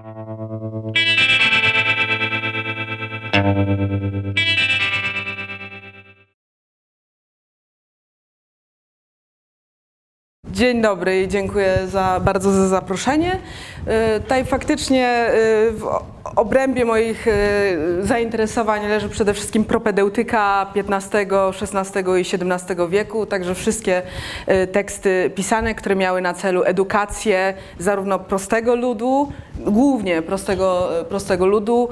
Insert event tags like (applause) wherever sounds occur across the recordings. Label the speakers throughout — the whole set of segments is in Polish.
Speaker 1: Thank you. Dzień dobry i dziękuję za, bardzo za zaproszenie. E, Tutaj faktycznie e, w obrębie moich e, zainteresowań leży przede wszystkim propedeutyka XV, XVI i XVII wieku, także wszystkie teksty pisane, które miały na celu edukację zarówno prostego ludu, głównie prostego, prostego ludu,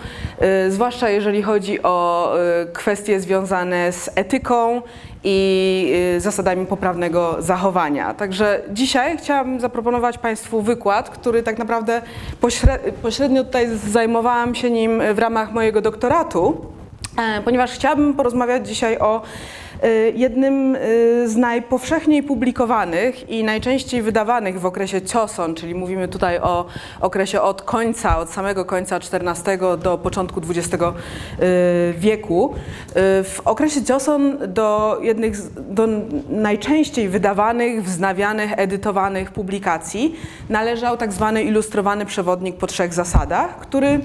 Speaker 1: zwłaszcza jeżeli chodzi o kwestie związane z etyką i y, zasadami poprawnego zachowania. Także dzisiaj chciałam zaproponować Państwu wykład, który tak naprawdę pośre- pośrednio tutaj zajmowałam się nim w ramach mojego doktoratu, e, ponieważ chciałabym porozmawiać dzisiaj o jednym y, z najpowszechniej publikowanych i najczęściej wydawanych w okresie Cioson, czyli mówimy tutaj o okresie od końca, od samego końca XIV do początku XX y, wieku. Y, W okresie Cioson do jednych do najczęściej wydawanych, wznawianych, edytowanych publikacji należał tak zwany ilustrowany przewodnik po trzech zasadach, który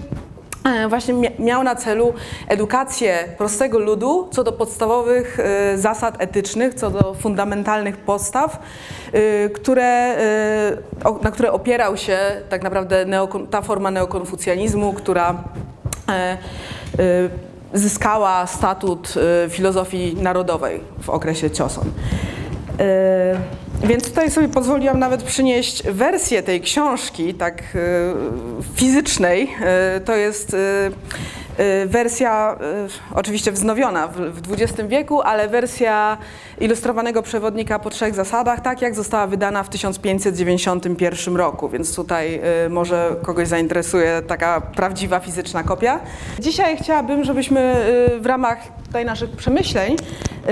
Speaker 1: właśnie mia- miał na celu edukację prostego ludu co do podstawowych e, zasad etycznych, co do fundamentalnych postaw, e, które, e, na które opierał się tak naprawdę ta forma neokonfucjanizmu, która e, e, zyskała statut e, filozofii narodowej w okresie Cioson. Więc tutaj sobie pozwoliłam nawet przynieść wersję tej książki, tak e, fizycznej. E, To jest e, wersja e, oczywiście wznowiona w, XX wieku, ale wersja ilustrowanego przewodnika po trzech zasadach, tak jak została wydana w 1591 roku, więc tutaj e, może kogoś zainteresuje taka prawdziwa fizyczna kopia. Dzisiaj chciałabym, żebyśmy w ramach tutaj naszych przemyśleń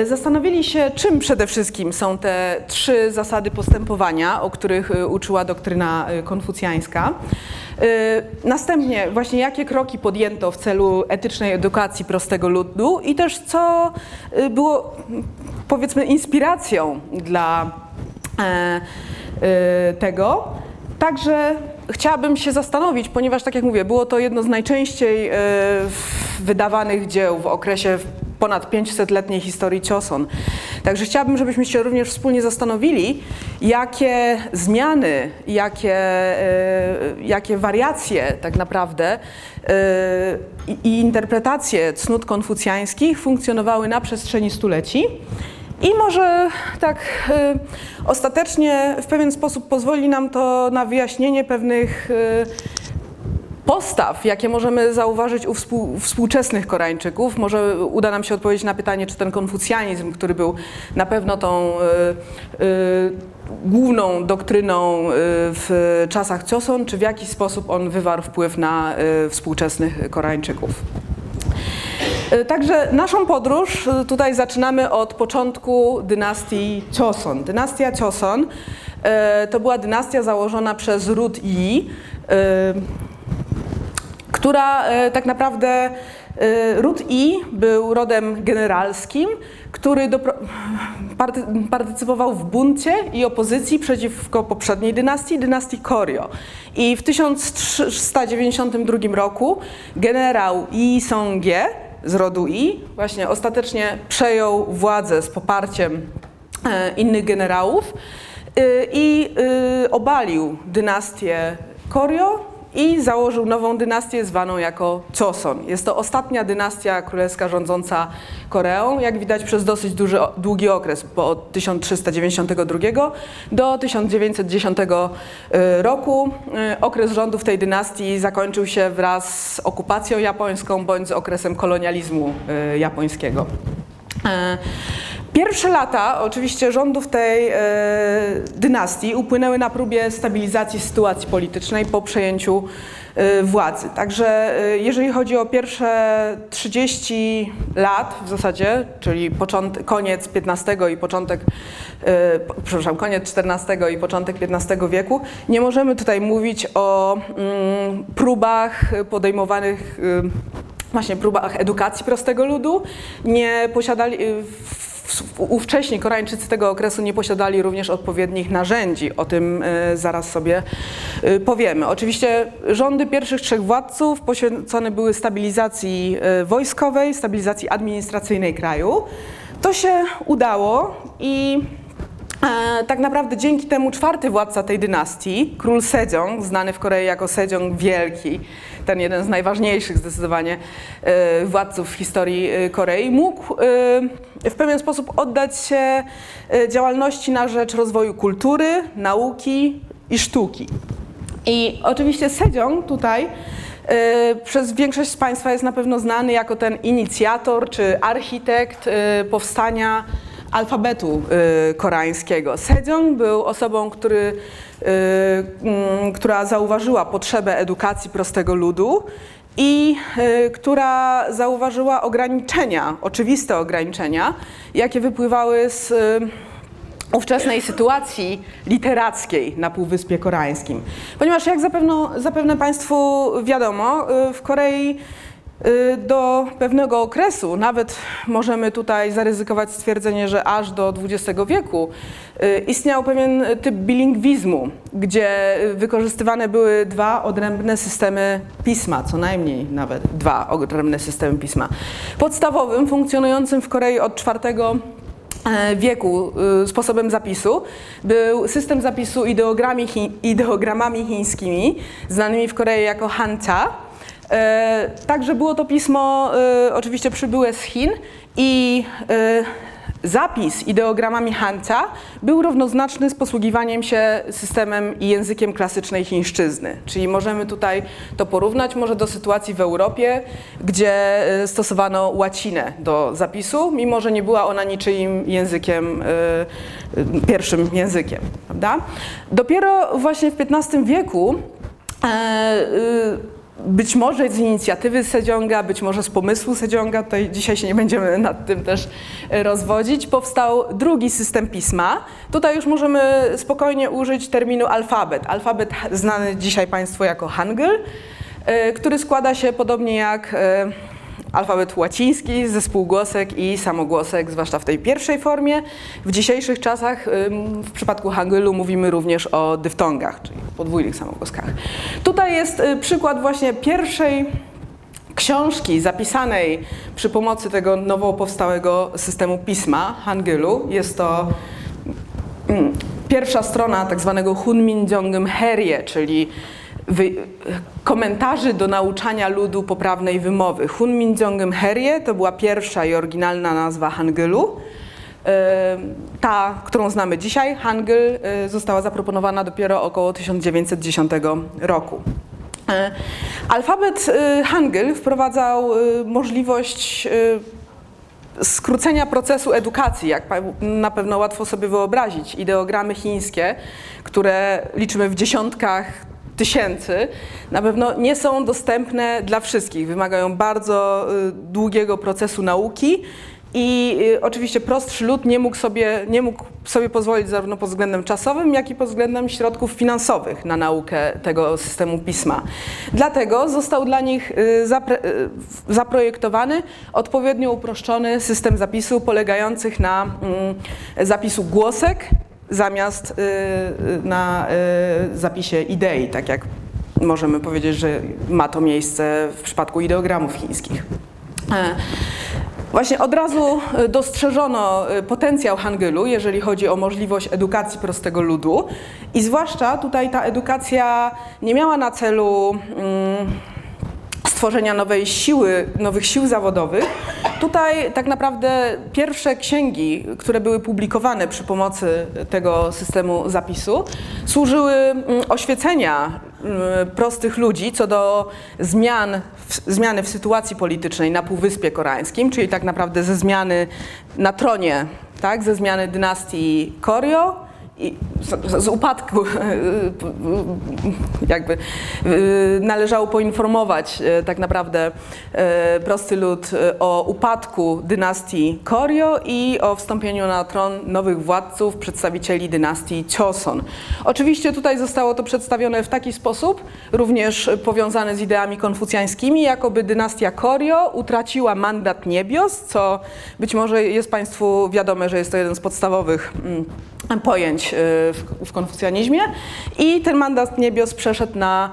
Speaker 1: zastanowili się, czym przede wszystkim są te trzy zasady postępowania, o których uczyła doktryna konfucjańska. E, Następnie właśnie jakie kroki podjęto w celu etycznej edukacji prostego ludu i też co e, było powiedzmy inspiracją dla e, e, tego. Także chciałabym się zastanowić, ponieważ tak jak mówię, było to jedno z najczęściej e, wydawanych dzieł w okresie ponad 500-letniej historii Cioson. Także chciałabym, żebyśmy się również wspólnie zastanowili, jakie zmiany, jakie, e, jakie wariacje tak naprawdę e, i, interpretacje cnót konfucjańskich funkcjonowały na przestrzeni stuleci. I może tak y, ostatecznie w pewien sposób pozwoli nam to na wyjaśnienie pewnych y, postaw, jakie możemy zauważyć u współ, współczesnych Koreańczyków. Może uda nam się odpowiedzieć na pytanie, czy ten konfucjanizm, który był na pewno tą y, y, główną doktryną y, w czasach Cioson, czy w jakiś sposób on wywarł wpływ na y, współczesnych Koreańczyków. E, Także naszą podróż e, tutaj zaczynamy od początku dynastii Choson. Dynastia Choson e, to była dynastia założona przez Ród Yi, która tak naprawdę Ród I był rodem generalskim, który partycypował w buncie i opozycji przeciwko poprzedniej dynastii, dynastii Koryo. I w 1392 roku generał Yi Song-je z rodu I właśnie ostatecznie przejął władzę z poparciem e, innych generałów y, i y, obalił dynastię Koryo i założył nową dynastię zwaną jako Choson. Jest to ostatnia dynastia królewska rządząca Koreą, jak widać przez dosyć duży, długi okres, bo od 1392 do 1910 roku. Y, Okres rządów tej dynastii zakończył się wraz z okupacją japońską bądź z okresem kolonializmu y, japońskiego. Pierwsze lata oczywiście rządów tej e, dynastii upłynęły na próbie stabilizacji sytuacji politycznej po przejęciu e, władzy. Także e, jeżeli chodzi o pierwsze 30 lat w zasadzie, czyli początek, koniec XV i początek, po- przepraszam, koniec XIV i początek XV wieku, nie możemy tutaj mówić o mm, próbach podejmowanych właśnie próbach edukacji prostego ludu. Nie posiadali, ówcześni Koreańczycy tego okresu nie posiadali również odpowiednich narzędzi. O tym e, zaraz sobie e, powiemy. Oczywiście rządy pierwszych trzech władców poświęcone były stabilizacji e, wojskowej, stabilizacji administracyjnej kraju. To się udało i tak naprawdę dzięki temu czwarty władca tej dynastii, król Sejong, znany w Korei jako Sejong Wielki, ten jeden z najważniejszych zdecydowanie e, władców w historii e, Korei, mógł w pewien sposób oddać się działalności na rzecz rozwoju kultury, nauki i sztuki. I oczywiście Sejong tutaj przez większość z Państwa jest na pewno znany jako ten inicjator czy architekt powstania alfabetu y, koreańskiego. Sejong był osobą, który, y, mm, która zauważyła potrzebę edukacji prostego ludu i y, która zauważyła ograniczenia, oczywiste ograniczenia, jakie wypływały z ówczesnej sytuacji literackiej na Półwyspie Koreańskim. Ponieważ jak zapewne, zapewne Państwu wiadomo, w Korei do pewnego okresu, nawet możemy tutaj zaryzykować stwierdzenie, że aż do XX wieku, y, istniał pewien typ bilingwizmu, gdzie wykorzystywane były dwa odrębne systemy pisma, co najmniej nawet dwa odrębne systemy pisma. Podstawowym, funkcjonującym w Korei od IV e, wieku y, sposobem zapisu był system zapisu ideogramami chińskimi, znanymi w Korei jako hanja, także było to pismo e, oczywiście przybyłe z Chin i e, zapis ideogramami Hanja był równoznaczny z posługiwaniem się systemem i językiem klasycznej chińszczyzny. Czyli możemy tutaj to porównać może do sytuacji w Europie, gdzie stosowano łacinę do zapisu, mimo że nie była ona niczyim językiem, pierwszym językiem. Prawda? Dopiero właśnie w XV wieku być może z inicjatywy Sedzionga, być może z pomysłu Sedzionga, tutaj dzisiaj się nie będziemy nad tym też e, rozwodzić, powstał drugi system pisma. Tutaj już możemy spokojnie użyć terminu alfabet. Alfabet znany dzisiaj Państwu jako Hangul, e, który składa się podobnie jak e, alfabet łaciński, zespółgłosek i samogłosek, zwłaszcza w tej pierwszej formie. W dzisiejszych czasach w przypadku hangulu mówimy również o dyftongach, czyli podwójnych samogłoskach. Tutaj jest y, przykład właśnie pierwszej książki zapisanej przy pomocy tego nowo powstałego systemu pisma hangulu. Jest to mm, pierwsza strona tak zwanego Hunmin Jeongum Herye, czyli komentarzy do nauczania ludu poprawnej wymowy. Hunmin Jeongum Herye to była pierwsza i oryginalna nazwa Hangulu. E, ta, którą znamy dzisiaj, Hangul, e, została zaproponowana dopiero około 1910 roku. E, alfabet Hangul wprowadzał możliwość skrócenia procesu edukacji, jak na pewno łatwo sobie wyobrazić. Ideogramy chińskie, które liczymy w dziesiątkach tysięcy, na pewno nie są dostępne dla wszystkich. Wymagają bardzo y, długiego procesu nauki. I y, oczywiście prostszy lud nie mógł, sobie, nie mógł sobie pozwolić zarówno pod względem czasowym, jak i pod względem środków finansowych na naukę tego systemu pisma. Dlatego został dla nich y, zaprojektowany odpowiednio uproszczony system zapisu polegających na mm, zapisu głosek zamiast y, y, na y, zapisie idei, tak jak możemy powiedzieć, że ma to miejsce w przypadku ideogramów chińskich. E, właśnie od razu dostrzeżono potencjał Hangulu, jeżeli chodzi o możliwość edukacji prostego ludu i zwłaszcza tutaj ta edukacja nie miała na celu mm, stworzenia nowej siły, nowych sił zawodowych. Tutaj tak naprawdę pierwsze księgi, które były publikowane przy pomocy tego systemu zapisu, służyły mm, oświecenia mm, prostych ludzi co do zmian, zmiany w sytuacji politycznej na Półwyspie Koreańskim, czyli tak naprawdę ze zmiany na tronie, tak, ze zmiany dynastii Koryo z, z upadku (laughs) jakby należało poinformować tak naprawdę prosty lud o upadku dynastii Koryo i o wstąpieniu na tron nowych władców, przedstawicieli dynastii Choson. Oczywiście tutaj zostało to przedstawione w taki sposób, również powiązane z ideami konfucjańskimi, jakoby dynastia Koryo utraciła mandat niebios, co być może jest Państwu wiadome, że jest to jeden z podstawowych mm, pojęć y, w konfucjanizmie i ten mandat niebios przeszedł na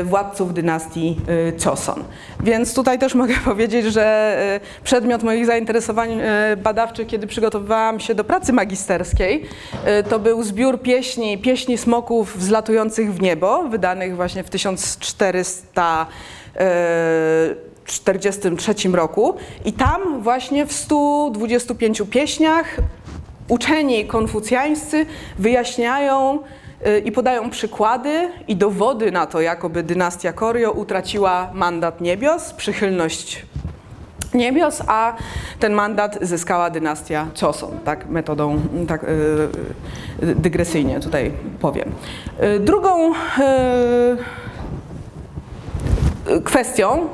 Speaker 1: y, władców dynastii y, Choson. Więc tutaj też (laughs) mogę powiedzieć, że przedmiot moich zainteresowań badawczych, kiedy przygotowywałam się do pracy magisterskiej, to był zbiór pieśni, pieśni smoków wzlatujących w niebo, wydanych właśnie w 1400 1943 roku i tam właśnie w 125 pieśniach uczeni konfucjańscy wyjaśniają y, i podają przykłady i dowody na to, jakoby dynastia Koryo utraciła mandat niebios, przychylność niebios, a ten mandat zyskała dynastia Choson, tak metodą tak, yy, dygresyjnie tutaj powiem. Drugą kwestią,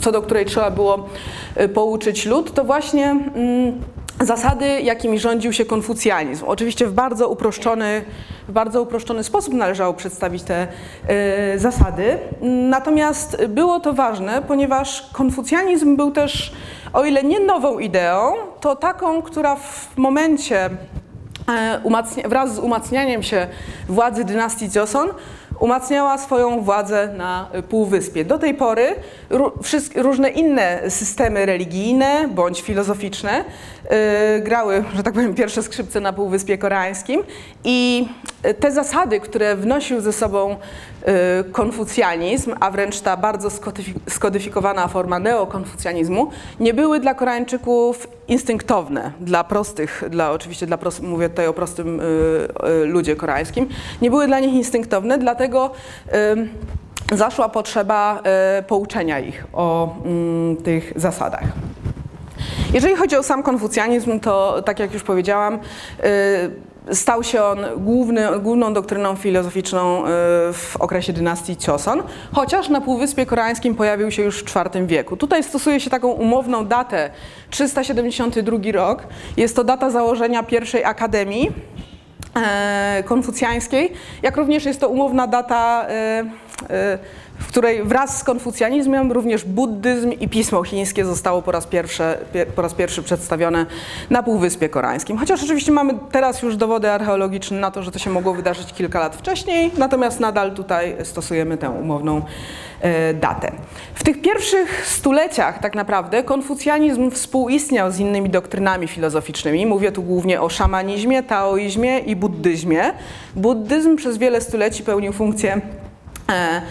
Speaker 1: co do której trzeba było pouczyć lud, to właśnie mm, zasady, jakimi rządził się konfucjanizm. Oczywiście w bardzo uproszczony, w bardzo uproszczony sposób należało przedstawić te y, zasady. Natomiast było to ważne, ponieważ konfucjanizm był też, o ile nie nową ideą, to taką, która w momencie e, wraz z umacnianiem się władzy dynastii Joseon umacniała swoją władzę na Półwyspie. Do tej pory różne inne systemy religijne bądź filozoficzne grały, że tak powiem, pierwsze skrzypce na Półwyspie Koreańskim i te zasady, które wnosił ze sobą Y, konfucjanizm, a wręcz ta bardzo skodyfikowana forma neokonfucjanizmu, nie były dla Koreańczyków instynktowne, dla prostych, dla, oczywiście dla prost, mówię tutaj o prostym y, y, ludzie koreańskim, nie były dla nich instynktowne, dlatego y, zaszła potrzeba y, pouczenia ich o mm, tych zasadach. Jeżeli chodzi o sam konfucjanizm, to tak jak już powiedziałam, y, Stał się on główny, główną doktryną filozoficzną y, w okresie dynastii Choson, chociaż na Półwyspie Koreańskim pojawił się już w IV wieku. Tutaj stosuje się taką umowną datę 372 rok. Jest to data założenia pierwszej akademii e, konfucjańskiej, jak również jest to umowna data e, e, w której wraz z konfucjanizmem również buddyzm i pismo chińskie zostało po raz, pierwszy, po raz pierwszy przedstawione na Półwyspie Koreańskim. Chociaż oczywiście mamy teraz już dowody archeologiczne na to, że to się mogło wydarzyć kilka lat wcześniej, natomiast nadal tutaj stosujemy tę umowną e, datę. W tych pierwszych stuleciach tak naprawdę konfucjanizm współistniał z innymi doktrynami filozoficznymi. Mówię tu głównie o szamanizmie, taoizmie i buddyzmie. Buddyzm przez wiele stuleci pełnił funkcję e,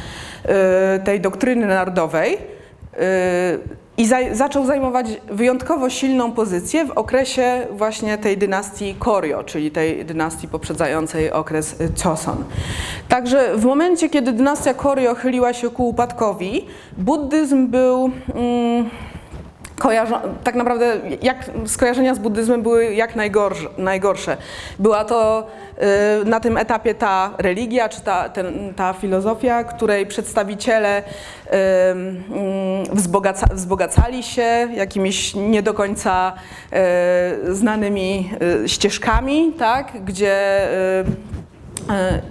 Speaker 1: tej doktryny narodowej y, i za, zaczął zajmować wyjątkowo silną pozycję w okresie właśnie tej dynastii Koryo, czyli tej dynastii poprzedzającej okres Choson. Także w momencie, kiedy dynastia Koryo chyliła się ku upadkowi, buddyzm był... Mm, tak naprawdę jak skojarzenia z buddyzmem były jak najgorsze. najgorsze. Była to y, na tym etapie ta religia, czy ta, ten, ta filozofia, której przedstawiciele y, y, wzbogaca, wzbogacali się jakimiś nie do końca y, znanymi y, ścieżkami, tak, gdzie y,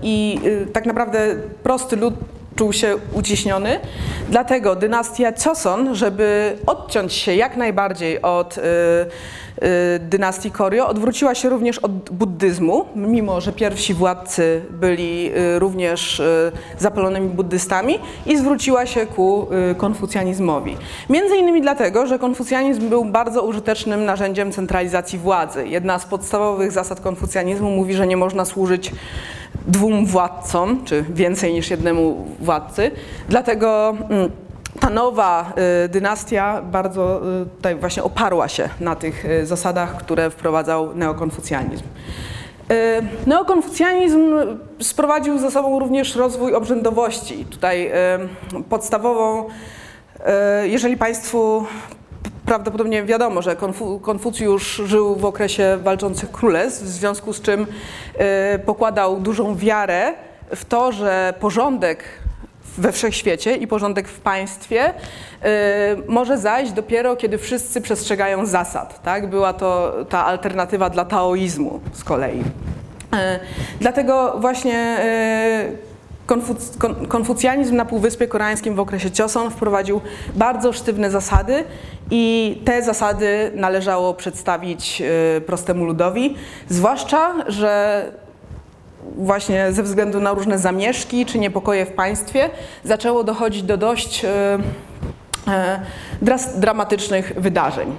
Speaker 1: i tak naprawdę prosty lud czuł się uciśniony. Dlatego dynastia Choson, żeby odciąć się jak najbardziej od y, y, dynastii Koryo, odwróciła się również od buddyzmu, mimo że pierwsi władcy byli y, również y, zapalonymi buddystami i zwróciła się ku y, konfucjanizmowi. Między innymi dlatego, że konfucjanizm był bardzo użytecznym narzędziem centralizacji władzy. Jedna z podstawowych zasad konfucjanizmu mówi, że nie można służyć dwóm władcom, czy więcej niż jednemu władcy. Dlatego mm, ta nowa y, dynastia bardzo y, tutaj właśnie oparła się na tych y, zasadach, które wprowadzał neokonfucjanizm. Neokonfucjanizm sprowadził ze sobą również rozwój obrzędowości. Tutaj podstawową, jeżeli Państwu prawdopodobnie wiadomo, że Konfu Konfucjusz żył w okresie walczących królestw, w związku z czym y, pokładał dużą wiarę w to, że porządek we wszechświecie i porządek w państwie y, może zajść dopiero, kiedy wszyscy przestrzegają zasad. Tak? Była to ta alternatywa dla taoizmu z kolei. Y, dlatego właśnie y, Konfuc kon konfucjanizm na Półwyspie Koreańskim w okresie Joseon wprowadził bardzo sztywne zasady i te zasady należało przedstawić y, prostemu ludowi, zwłaszcza, że właśnie ze względu na różne zamieszki czy niepokoje w państwie zaczęło dochodzić do dość y, y, dramatycznych wydarzeń.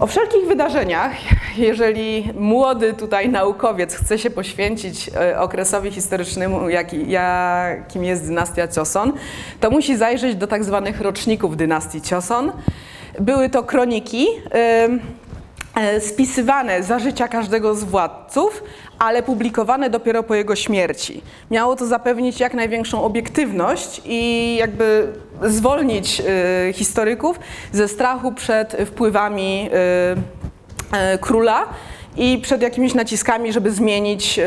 Speaker 1: O wszelkich wydarzeniach, jeżeli młody tutaj naukowiec chce się poświęcić e, okresowi historycznemu, jaki, jakim jest dynastia Cioson, to musi zajrzeć do tak zwanych roczników dynastii Cioson. Były to kroniki spisywane za życia każdego z władców, ale publikowane dopiero po jego śmierci. Miało to zapewnić jak największą obiektywność i jakby zwolnić y, historyków ze strachu przed wpływami y, króla i przed jakimiś naciskami, żeby zmienić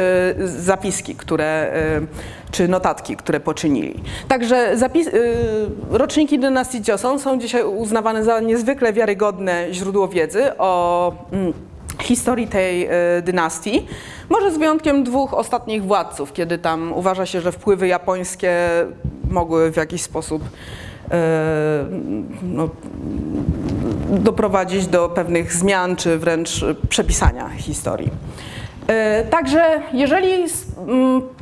Speaker 1: zapiski, które, czy notatki, które poczynili. Także zapis, roczniki dynastii Joseon są dzisiaj uznawane za niezwykle wiarygodne źródło wiedzy o mm, historii tej e, dynastii. Może z wyjątkiem dwóch ostatnich władców, kiedy tam uważa się, że wpływy japońskie mogły w jakiś sposób e, no, doprowadzić do pewnych zmian, czy wręcz przepisania historii. E, także jeżeli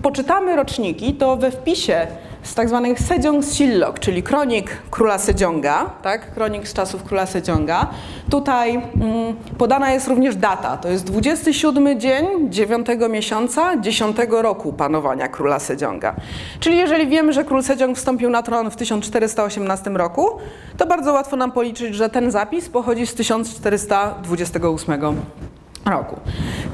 Speaker 1: poczytamy roczniki, to we wpisie z tak zwanych Sejong Sillok, czyli kronik króla Sejonga, tak? kronik z czasów króla Sejonga. Tutaj mm, podana jest również data, to jest 27 dzień 9 miesiąca 10 roku panowania króla Sejonga. Czyli jeżeli wiemy, że król Sejong wstąpił na tron w 1418 roku, to bardzo łatwo nam policzyć, że ten zapis pochodzi z 1428 roku.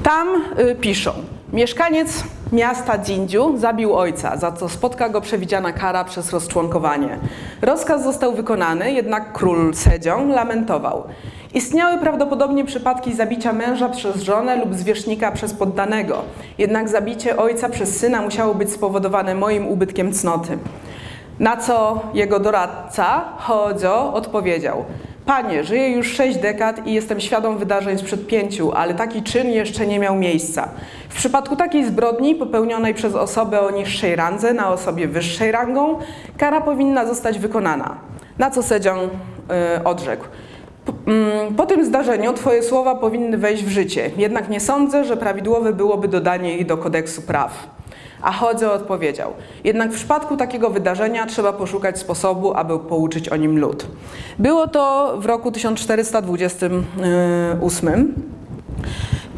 Speaker 1: Tam y, piszą, mieszkaniec miasta Dzindziu zabił ojca, za co spotka go przewidziana kara przez rozczłonkowanie. Rozkaz został wykonany, jednak król Sedziong lamentował. Istniały prawdopodobnie przypadki zabicia męża przez żonę lub zwierzchnika przez poddanego, jednak zabicie ojca przez syna musiało być spowodowane moim ubytkiem cnoty. Na co jego doradca, Hojo, odpowiedział – Panie, żyję już sześć dekad i jestem świadom wydarzeń sprzed pięciu, ale taki czyn jeszcze nie miał miejsca. W przypadku takiej zbrodni popełnionej przez osobę o niższej randze na osobie wyższej rangą, kara powinna zostać wykonana. Na co Sedzią yy, odrzekł. Po, mm, po tym zdarzeniu Twoje słowa powinny wejść w życie, jednak nie sądzę, że prawidłowe byłoby dodanie ich do kodeksu praw. A Chodze odpowiedział, jednak w przypadku takiego wydarzenia trzeba poszukać sposobu, aby pouczyć o nim lud. Było to w roku 1428.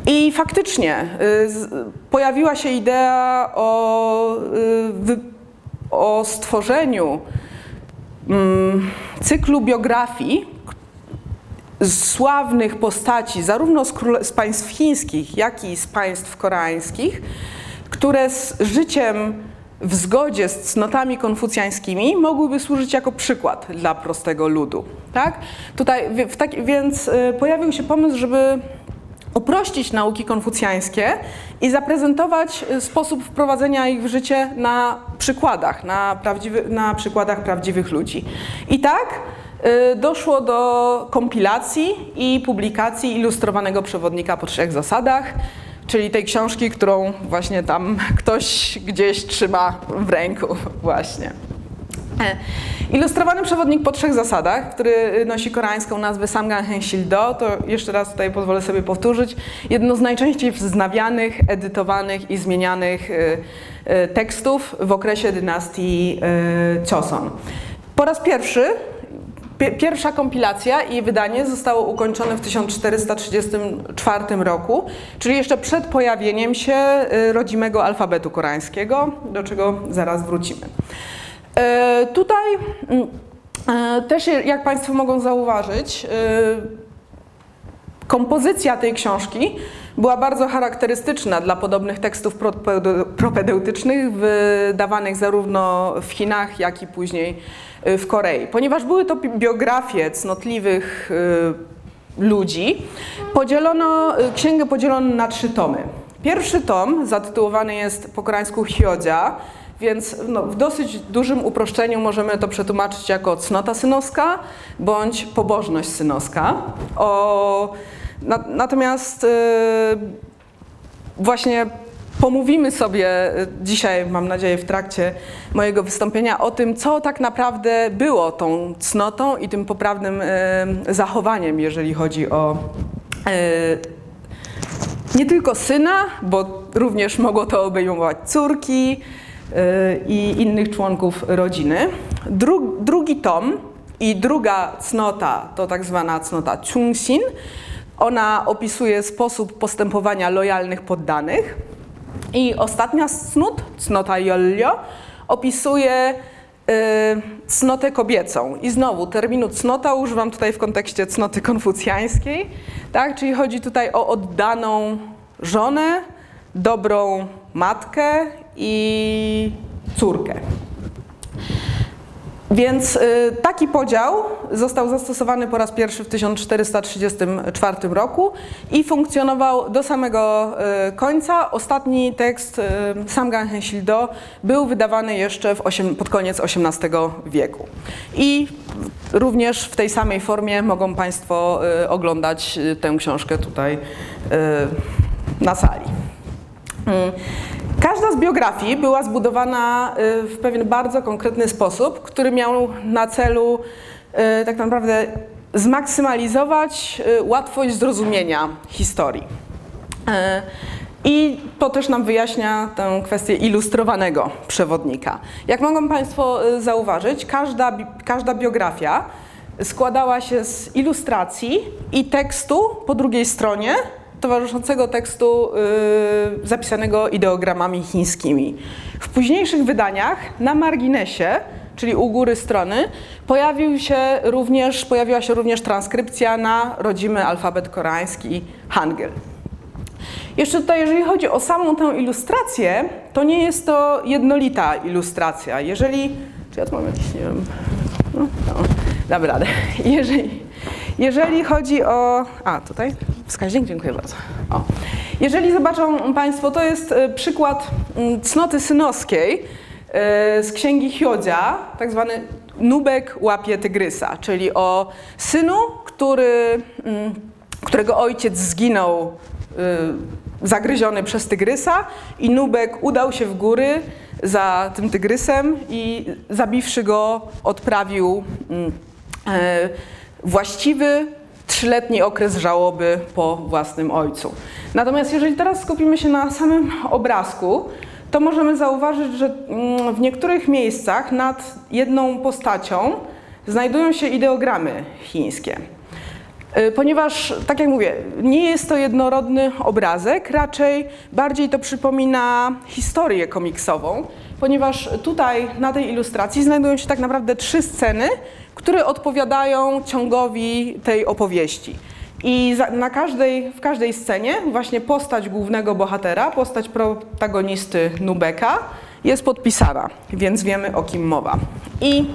Speaker 1: I faktycznie y, pojawiła się idea o, y, o stworzeniu mm, cyklu biografii sławnych postaci, zarówno z, z państw chińskich, jak i z państw koreańskich, które z życiem w zgodzie z cnotami konfucjańskimi mogłyby służyć jako przykład dla prostego ludu. Tak? Tutaj, więc y, pojawił się pomysł, żeby uprościć nauki konfucjańskie i zaprezentować y, sposób wprowadzenia ich w życie na przykładach, na, na przykładach prawdziwych ludzi. I tak y, doszło do kompilacji i publikacji ilustrowanego przewodnika po trzech zasadach, czyli tej książki, którą właśnie tam ktoś gdzieś trzyma w ręku właśnie. E, ilustrowany przewodnik po trzech zasadach, który nosi koreańską nazwę Samgang Hensildo, to jeszcze raz tutaj pozwolę sobie powtórzyć, jedno z najczęściej wznawianych, edytowanych i zmienianych e, e, tekstów w okresie dynastii Choson. Po raz pierwszy Pierwsza kompilacja i wydanie zostało ukończone w 1434 roku, czyli jeszcze przed pojawieniem się y, rodzimego alfabetu koreańskiego, do czego zaraz wrócimy. E, tutaj mm, e, też, jak Państwo mogą zauważyć, kompozycja tej książki była bardzo charakterystyczna dla podobnych tekstów propede- propedeutycznych wydawanych zarówno w Chinach, jak i później y, w Korei. Ponieważ były to biografie cnotliwych y, ludzi, podzielono, y, księgę podzielono na trzy tomy. Pierwszy tom zatytułowany jest po koreańsku Hyodzia, więc no, w dosyć dużym uproszczeniu możemy to przetłumaczyć jako cnota synowska bądź pobożność synowska. O, na, natomiast y, właśnie pomówimy sobie y, dzisiaj, mam nadzieję, w trakcie mojego wystąpienia o tym, co tak naprawdę było tą cnotą i tym poprawnym y, zachowaniem, jeżeli chodzi o y, nie tylko syna, bo również mogło to obejmować córki i innych członków rodziny. Dru, drugi tom i druga cnota to tak zwana cnota Chungsin. Ona opisuje sposób postępowania lojalnych poddanych. I ostatnia cnót, cnota Jollio, opisuje y, cnotę kobiecą. I znowu terminu cnota używam tutaj w kontekście cnoty konfucjańskiej, tak? czyli chodzi tutaj o oddaną żonę, dobrą matkę i córkę. Więc y, taki podział został zastosowany po raz pierwszy w 1434 roku i funkcjonował do samego y, końca. Ostatni tekst y, Samgang Hensildo był wydawany jeszcze osiem, pod koniec XVIII wieku. I również w tej samej formie mogą Państwo oglądać tę książkę tutaj na sali. Każda z biografii była zbudowana y, w pewien bardzo konkretny sposób, który miał na celu y, tak naprawdę zmaksymalizować y, łatwość zrozumienia historii. I to też nam wyjaśnia tę kwestię ilustrowanego przewodnika. Jak mogą Państwo zauważyć, każda, każda biografia składała się z ilustracji i tekstu po drugiej stronie, towarzyszącego tekstu y, zapisanego ideogramami chińskimi. W późniejszych wydaniach na marginesie, czyli u góry strony, pojawił się również, pojawiła się również transkrypcja na rodzimy alfabet koreański Hangul. Jeszcze tutaj, jeżeli chodzi o samą tę ilustrację, to nie jest to jednolita ilustracja. Jeżeli, czy ja tu mam jakiś, nie wiem, no, no, dam radę. (laughs) Jeżeli, jeżeli chodzi o, a tutaj wskaźnik, dziękuję bardzo. O. Jeżeli zobaczą Państwo, to jest e, przykład mm, cnoty synowskiej e, z księgi Hiodzia, tak zwany nubek łapie tygrysa, czyli o synu, który, mm, którego ojciec zginął y, zagryziony przez tygrysa i Nubek udał się w góry za tym tygrysem i zabiwszy go odprawił mm, e, właściwy trzyletni okres żałoby po własnym ojcu. Natomiast jeżeli teraz skupimy się na samym obrazku, to możemy zauważyć, że mm, w niektórych miejscach nad jedną postacią znajdują się ideogramy chińskie. Y, Ponieważ, tak jak mówię, nie jest to jednorodny obrazek, raczej bardziej to przypomina historię komiksową, ponieważ tutaj na tej ilustracji znajdują się tak naprawdę trzy sceny, które odpowiadają ciągowi tej opowieści. I na każdej, w każdej scenie właśnie postać głównego bohatera, postać protagonisty Nubeka jest podpisana, więc wiemy o kim mowa. I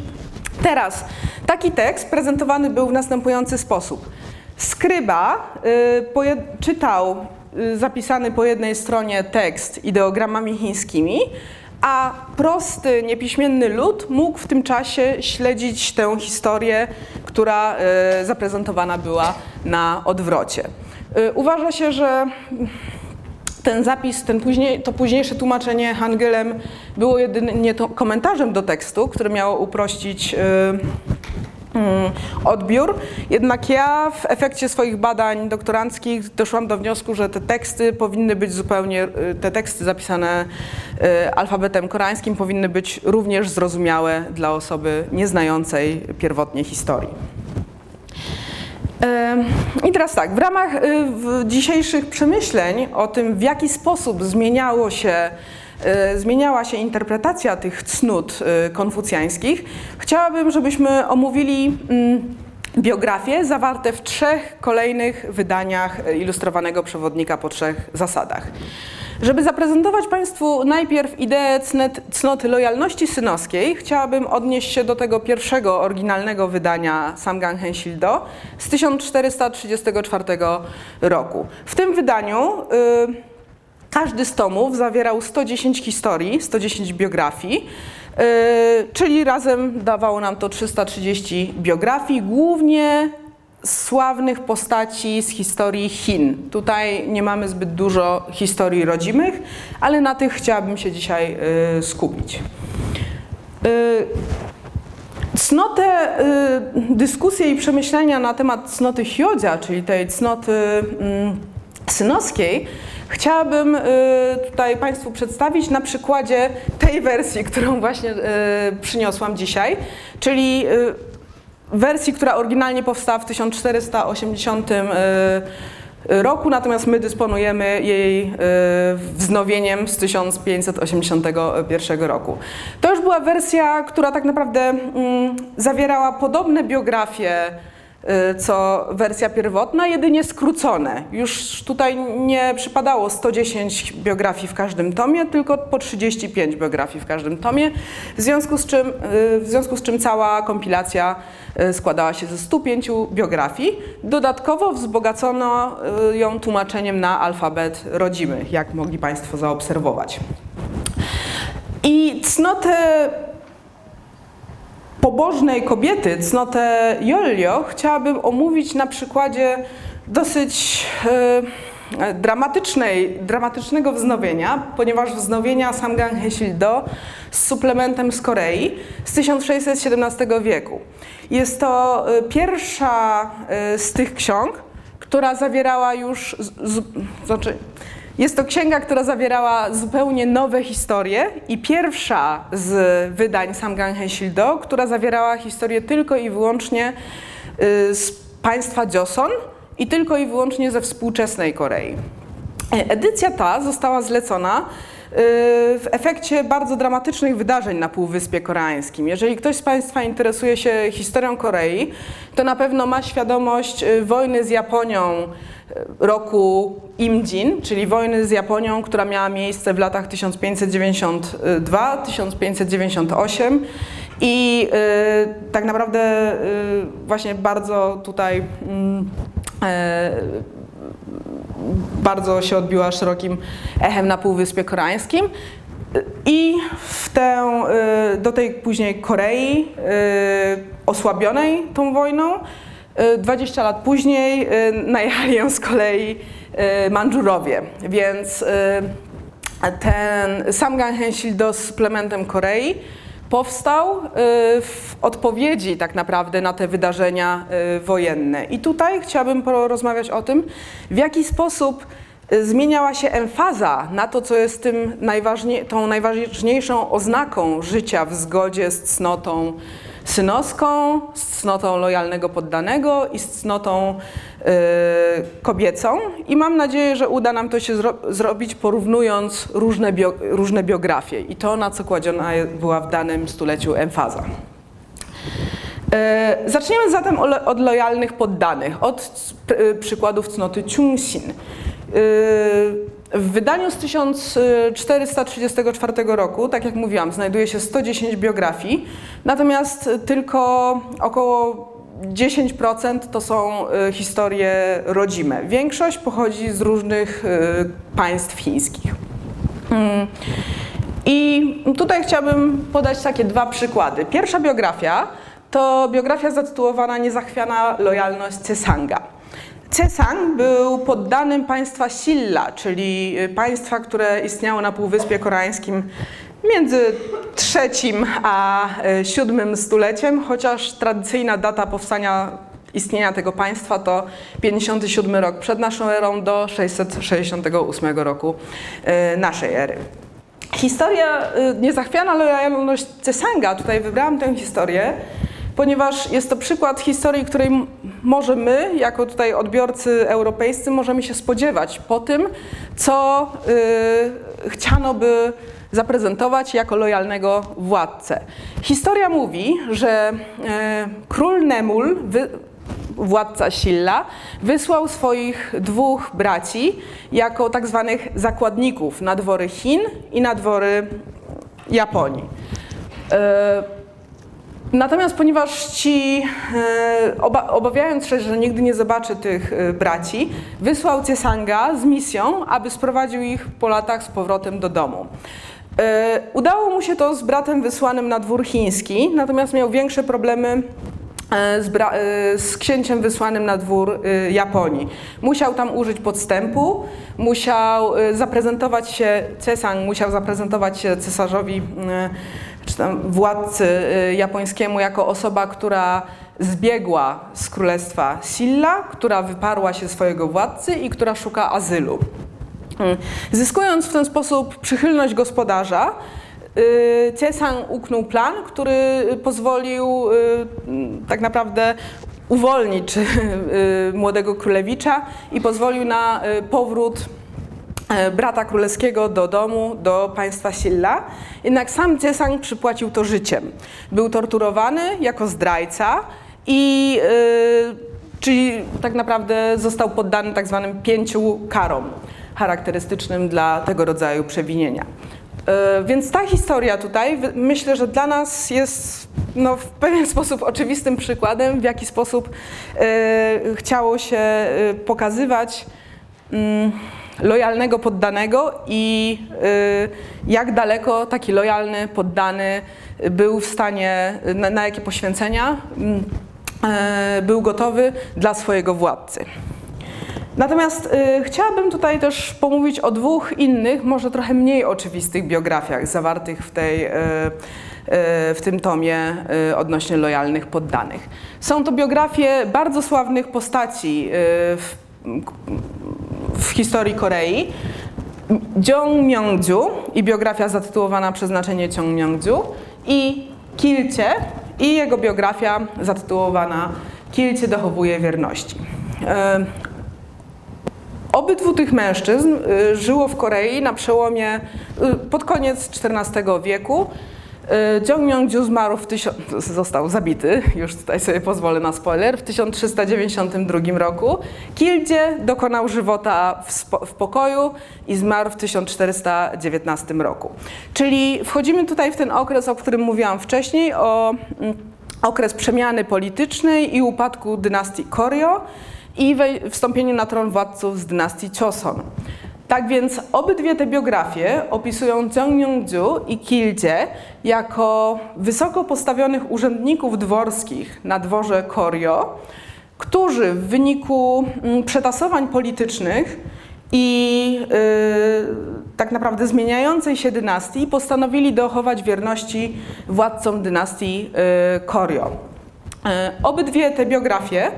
Speaker 1: Teraz taki tekst prezentowany był w następujący sposób. Skryba y, czytał y, zapisany po jednej stronie tekst ideogramami chińskimi, a prosty, niepiśmienny lud mógł w tym czasie śledzić tę historię, która y, zaprezentowana była na odwrocie. Y, Uważa się, że ten zapis, ten później, to późniejsze tłumaczenie Hangulem było jedynie komentarzem do tekstu, które miało uprościć mm, odbiór. Jednak ja w efekcie swoich badań doktoranckich doszłam do wniosku, że te teksty powinny być zupełnie, y, te teksty zapisane y, alfabetem koreańskim powinny być również zrozumiałe dla osoby nieznającej pierwotnie historii. I teraz tak, w ramach y, dzisiejszych przemyśleń o tym, w jaki sposób zmieniało się, zmieniała się interpretacja tych cnót y, konfucjańskich, chciałabym, żebyśmy omówili mm, biografie zawarte w trzech kolejnych wydaniach ilustrowanego przewodnika po trzech zasadach. Żeby zaprezentować Państwu najpierw ideę cnet, cnoty lojalności synowskiej, chciałabym odnieść się do tego pierwszego oryginalnego wydania Samgang Hensildo z 1434 roku. W tym wydaniu y, każdy z tomów zawierał 110 historii, 110 biografii, yy, czyli razem dawało nam to 330 biografii, głównie sławnych postaci z historii Chin. Tutaj nie mamy zbyt dużo historii rodzimych, ale na tych chciałabym się dzisiaj yy, skupić. Yy, cnotę, dyskusje i przemyślenia na temat cnoty Hyodzia, czyli tej cnoty mm, synowskiej, Chciałabym y, tutaj Państwu przedstawić na przykładzie tej wersji, którą właśnie y, przyniosłam dzisiaj, czyli y, wersji, która oryginalnie powstała w 1480 roku, natomiast my dysponujemy jej wznowieniem z 1581 roku. To już była wersja, która tak naprawdę mm, zawierała podobne biografie co wersja pierwotna, jedynie skrócone. Już tutaj nie przypadało 110 biografii w każdym tomie, tylko po 35 biografii w każdym tomie, w związku z czym, y, w związku z czym cała kompilacja y, składała się ze 105 biografii. Dodatkowo wzbogacono ją tłumaczeniem na alfabet rodzimy, jak mogli Państwo zaobserwować. I cnotę pobożnej kobiety, cnotę Jollio, chciałabym omówić na przykładzie dosyć e, dramatycznej, dramatycznego wznowienia, ponieważ wznowienia Samgang Hesildo z suplementem z Korei z 1617 wieku. Jest to e, pierwsza e, z tych ksiąg, która zawierała już, z, z, znaczy jest to księga, która zawierała zupełnie nowe historie i pierwsza z wydań Samgang Hensildo, która zawierała historię tylko i wyłącznie y, z państwa Joseon i tylko i wyłącznie ze współczesnej Korei. Edycja ta została zlecona w efekcie bardzo dramatycznych wydarzeń na Półwyspie Koreańskim. Jeżeli ktoś z Państwa interesuje się historią Korei, to na pewno ma świadomość y, wojny z Japonią roku Imjin, czyli wojny z Japonią, która miała miejsce w latach 1592-1598 i y, tak naprawdę y, właśnie bardzo tutaj y, bardzo się odbiła szerokim echem na Półwyspie Koreańskim. I w tę, do tej później Korei osłabionej tą wojną 20 y, lat później y, najechali ją z kolei y, Mandżurowie, więc ten Samgang Hensildo z suplementem Korei powstał w odpowiedzi tak naprawdę na te wydarzenia wojenne. I tutaj chciałabym porozmawiać o tym, w jaki sposób zmieniała się emfaza na to, co jest tym tą najważniejszą oznaką życia w zgodzie z cnotą synowską, z cnotą lojalnego poddanego i z cnotą y, kobiecą. I mam nadzieję, że uda nam to się zro zrobić porównując różne, bio różne biografie i to, na co kładziona była w danym stuleciu emfaza. Y, zaczniemy zatem od lojalnych poddanych, od przykładów cnoty Chungsin. Y, w wydaniu z 1434 roku, tak jak mówiłam, znajduje się 110 biografii, natomiast tylko około 10% to są y, historie rodzime. Większość pochodzi z różnych y, państw chińskich. Mm. I tutaj chciałabym podać takie dwa przykłady. Pierwsza biografia to biografia zatytułowana Niezachwiana lojalność Cesanga. Cesang był poddanym państwa Silla, czyli państwa, które istniało na Półwyspie Koreańskim między trzecim a y, siódmym stuleciem, chociaż tradycyjna data powstania istnienia tego państwa to 57 rok przed naszą erą do 668 roku y, naszej ery. Historia niezachwiana lojalność Cesanga, tutaj wybrałam tę historię, ponieważ jest to przykład historii, której może my, jako tutaj odbiorcy europejscy, możemy się spodziewać po tym, co y, chciano by zaprezentować jako lojalnego władcę. Historia mówi, że e, król Nemul, władca Silla, wysłał swoich dwóch braci jako tak zwanych zakładników na dwory Chin i na dwory Japonii. E, Natomiast ponieważ ci, e, oba, obawiając się, że nigdy nie zobaczy tych braci, wysłał Ciesanga z misją, aby sprowadził ich po latach z powrotem do domu. E, Udało mu się to z bratem wysłanym na dwór chiński, natomiast miał większe problemy e, z, e, z księciem wysłanym na dwór Japonii. Musiał tam użyć podstępu, musiał zaprezentować się, Cesang musiał zaprezentować się cesarzowi czy tam władcy y, japońskiemu jako osoba, która zbiegła z królestwa Silla, która wyparła się swojego władcy i która szuka azylu. Mm. Zyskując w ten sposób przychylność gospodarza, y, Cesang uknął plan, który pozwolił y, tak naprawdę uwolnić (laughs) y, młodego królewicza i pozwolił na powrót brata królewskiego do domu, do państwa Silla. Jednak sam Cesang przypłacił to życiem. Był torturowany jako zdrajca i czyli tak naprawdę został poddany tak zwanym pięciu karom charakterystycznym dla tego rodzaju przewinienia. E, Więc ta historia tutaj myślę, że dla nas jest no, w pewien (laughs) sposób oczywistym przykładem, w jaki sposób e, chciało się e, pokazywać mm, lojalnego poddanego i jak daleko taki lojalny poddany był w stanie, na, na jakie poświęcenia mm, był gotowy dla swojego władcy. Natomiast y, chciałabym tutaj też pomówić o dwóch innych, może trochę mniej oczywistych biografiach zawartych w, tej, y, y, w tym tomie y, odnośnie lojalnych poddanych. Są to biografie bardzo sławnych postaci y, w, w historii Korei. Jong Myung-ju i biografia zatytułowana Przeznaczenie Jong Myung-ju i Kilcie i jego biografia zatytułowana Kilcie dochowuje wierności. Obydwu tych mężczyzn y, żyło w Korei na przełomie, y, pod koniec XIV wieku. Y, Jong Myung-ju zmarł w (laughs) został zabity, już tutaj sobie pozwolę na spoiler, w 1392 roku. Kildzie dokonał żywota w, spo, w pokoju i zmarł w 1419 roku. Czyli wchodzimy tutaj w ten okres, o którym mówiłam wcześniej, o mm, okres przemiany politycznej i upadku dynastii Koryo i wstąpieniu na tron władców z dynastii Choson. Tak więc obydwie te biografie opisują Jong Myung-ju i Kildzie jako wysoko postawionych urzędników dworskich na dworze Koryo, którzy w wyniku mm, przetasowań politycznych i yy, tak naprawdę zmieniającej się dynastii postanowili dochować wierności władcom dynastii yy, Koryo. Yy, Obydwie te biografie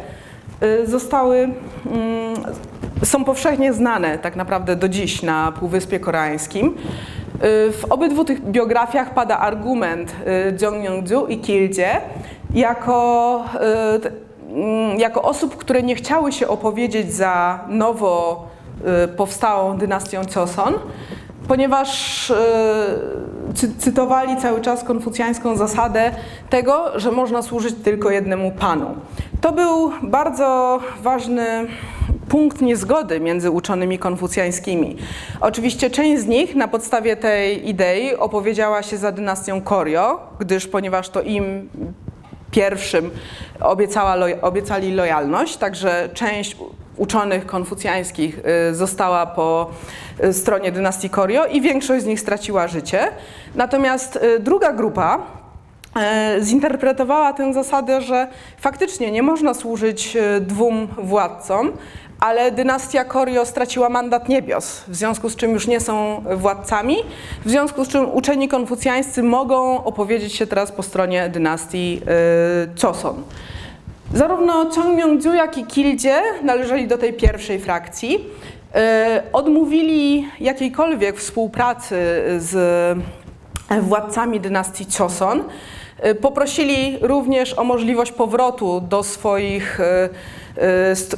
Speaker 1: zostały, mm, są powszechnie znane tak naprawdę do dziś na Półwyspie Koreańskim. Y, W obydwu tych biografiach pada argument y, Jong Myung-ju i Kildzie jako, y, mm, jako osób, które nie chciały się opowiedzieć za nowo y, powstałą dynastią Choson, ponieważ y, cy, cytowali cały czas konfucjańską zasadę tego, że można służyć tylko jednemu panu. To był bardzo ważny punkt niezgody między uczonymi konfucjańskimi. Oczywiście część z nich na podstawie tej idei opowiedziała się za dynastią Koryo, gdyż ponieważ to im pierwszym obiecała, obiecali lojalność, także część uczonych konfucjańskich y, została po y, stronie dynastii Koryo i większość z nich straciła życie. Natomiast y, druga grupa zinterpretowała tę zasadę, że faktycznie nie można służyć e, dwóm władcom, ale dynastia Koryo straciła mandat niebios, w związku z czym już nie są władcami, w związku z czym uczeni konfucjańscy mogą opowiedzieć się teraz po stronie dynastii e, Choson. Zarówno Chong Myung-ju, jak i Kildzie należeli do tej pierwszej frakcji. E, Odmówili jakiejkolwiek współpracy z władcami dynastii Choson. E, Poprosili również o możliwość powrotu do swoich, e, e,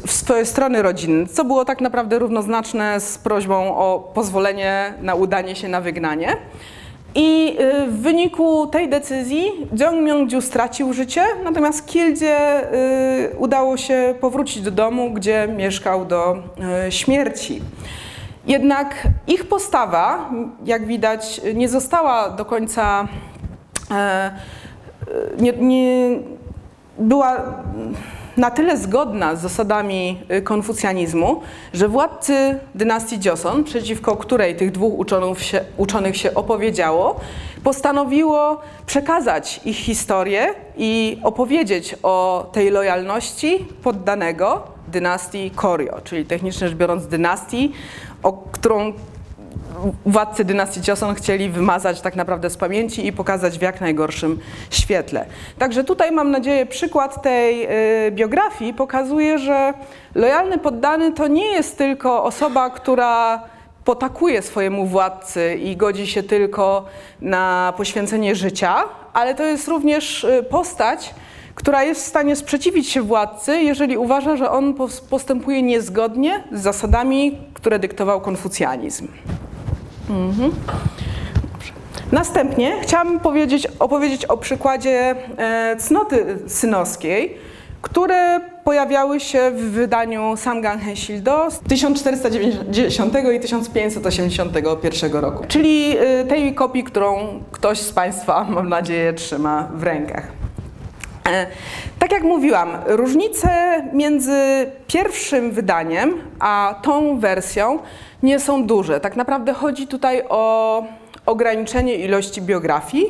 Speaker 1: w swoje strony rodzinne, co było tak naprawdę równoznaczne z prośbą o pozwolenie na udanie się na wygnanie. I w wyniku tej decyzji Jeong Myung-ju stracił życie, natomiast Kildzie udało się powrócić do domu, gdzie mieszkał do śmierci. Jednak ich postawa, jak widać, nie została do końca nie, nie była na tyle zgodna z zasadami y, konfucjanizmu, że władcy dynastii Joseon, przeciwko której tych dwóch się, uczonych się opowiedziało, postanowiło przekazać ich historię i opowiedzieć o tej lojalności poddanego dynastii Koryo, czyli technicznie rzecz biorąc dynastii, o którą władcy dynastii Joseon chcieli wymazać tak naprawdę z pamięci i pokazać w jak najgorszym świetle. Także tutaj mam nadzieję przykład tej y, biografii pokazuje, że lojalny poddany to nie jest tylko osoba, która potakuje swojemu władcy i godzi się tylko na poświęcenie życia, ale to jest również y, postać, która jest w stanie sprzeciwić się władcy, jeżeli uważa, że on postępuje niezgodnie z zasadami, które dyktował konfucjanizm. Mhm. Następnie chciałabym powiedzieć, opowiedzieć o przykładzie e, cnoty synowskiej, które pojawiały się w wydaniu Samgang Hensildo z 1490 i 1581 roku, czyli e, tej kopii, którą ktoś z Państwa, mam nadzieję, trzyma w rękach. E, tak jak mówiłam, różnice między pierwszym wydaniem a tą wersją nie są duże. Tak naprawdę chodzi tutaj o ograniczenie ilości biografii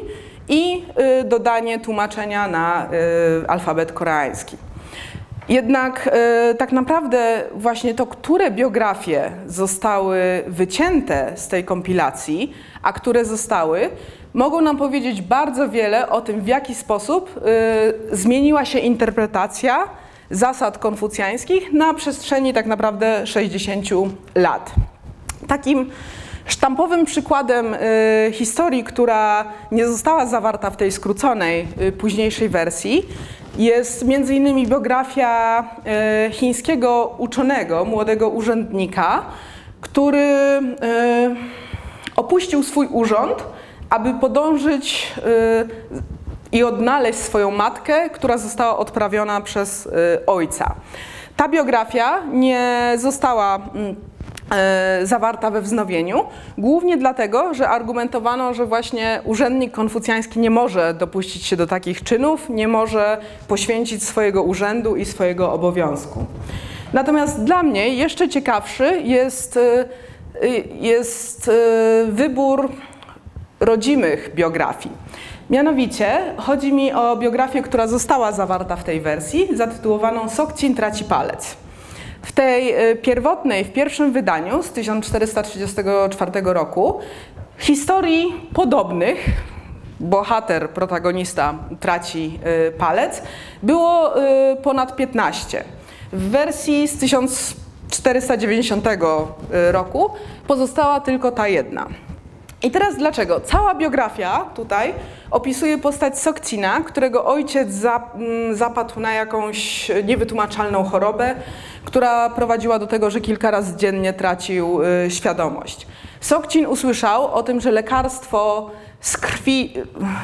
Speaker 1: i y, dodanie tłumaczenia na y, alfabet koreański. Jednak y, tak naprawdę właśnie to, które biografie zostały wycięte z tej kompilacji, a które zostały, mogą nam powiedzieć bardzo wiele o tym, w jaki sposób zmieniła się interpretacja zasad konfucjańskich na przestrzeni tak naprawdę 60 lat. Takim sztampowym przykładem y, historii, która nie została zawarta w tej skróconej, y, późniejszej wersji, jest między innymi biografia y, chińskiego uczonego, młodego urzędnika, który y, opuścił swój urząd, aby podążyć y, i odnaleźć swoją matkę, która została odprawiona przez y, ojca. Ta biografia nie została mm, E, zawarta we wznowieniu, głównie dlatego, że argumentowano, że właśnie urzędnik konfucjański nie może dopuścić się do takich czynów, nie może poświęcić swojego urzędu i swojego obowiązku. Natomiast dla mnie jeszcze ciekawszy jest, jest wybór rodzimych biografii. Mianowicie chodzi mi o biografię, która została zawarta w tej wersji, zatytułowaną Sokcin traci palec. W tej y, pierwotnej, w pierwszym wydaniu z 1434 roku historii podobnych, bohater, protagonista traci y, palec, było y, ponad 15. W wersji z 1490 roku pozostała tylko ta jedna. I teraz dlaczego? Cała biografia tutaj opisuje postać Sokcina, którego ojciec mm, zapadł na jakąś niewytłumaczalną chorobę, która prowadziła do tego, że kilka razy dziennie tracił y, świadomość. Sokcin usłyszał o tym, że lekarstwo z krwi,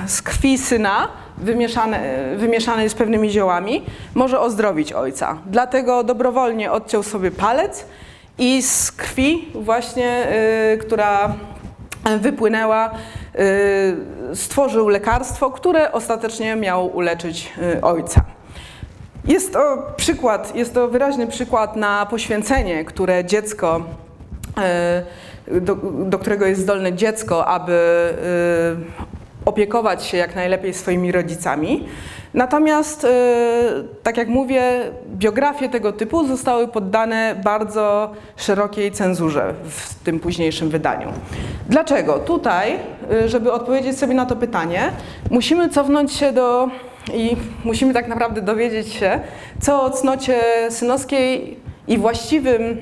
Speaker 1: z krwi syna wymieszane, wymieszane jest pewnymi ziołami, może ozdrowić ojca. Dlatego dobrowolnie odciął sobie palec i z krwi właśnie, y, która wypłynęła, y, stworzył lekarstwo, które ostatecznie miało uleczyć y, ojca. Jest to przykład, jest to wyraźny przykład na poświęcenie, które dziecko, y, do, do którego jest zdolne dziecko, aby opiekować się jak najlepiej swoimi rodzicami. Natomiast, tak jak mówię, biografie tego typu zostały poddane bardzo szerokiej cenzurze w tym późniejszym wydaniu. Dlaczego? Tutaj, y, żeby odpowiedzieć sobie na to pytanie, musimy cofnąć się do i musimy tak naprawdę dowiedzieć się, co o cnocie synowskiej i właściwym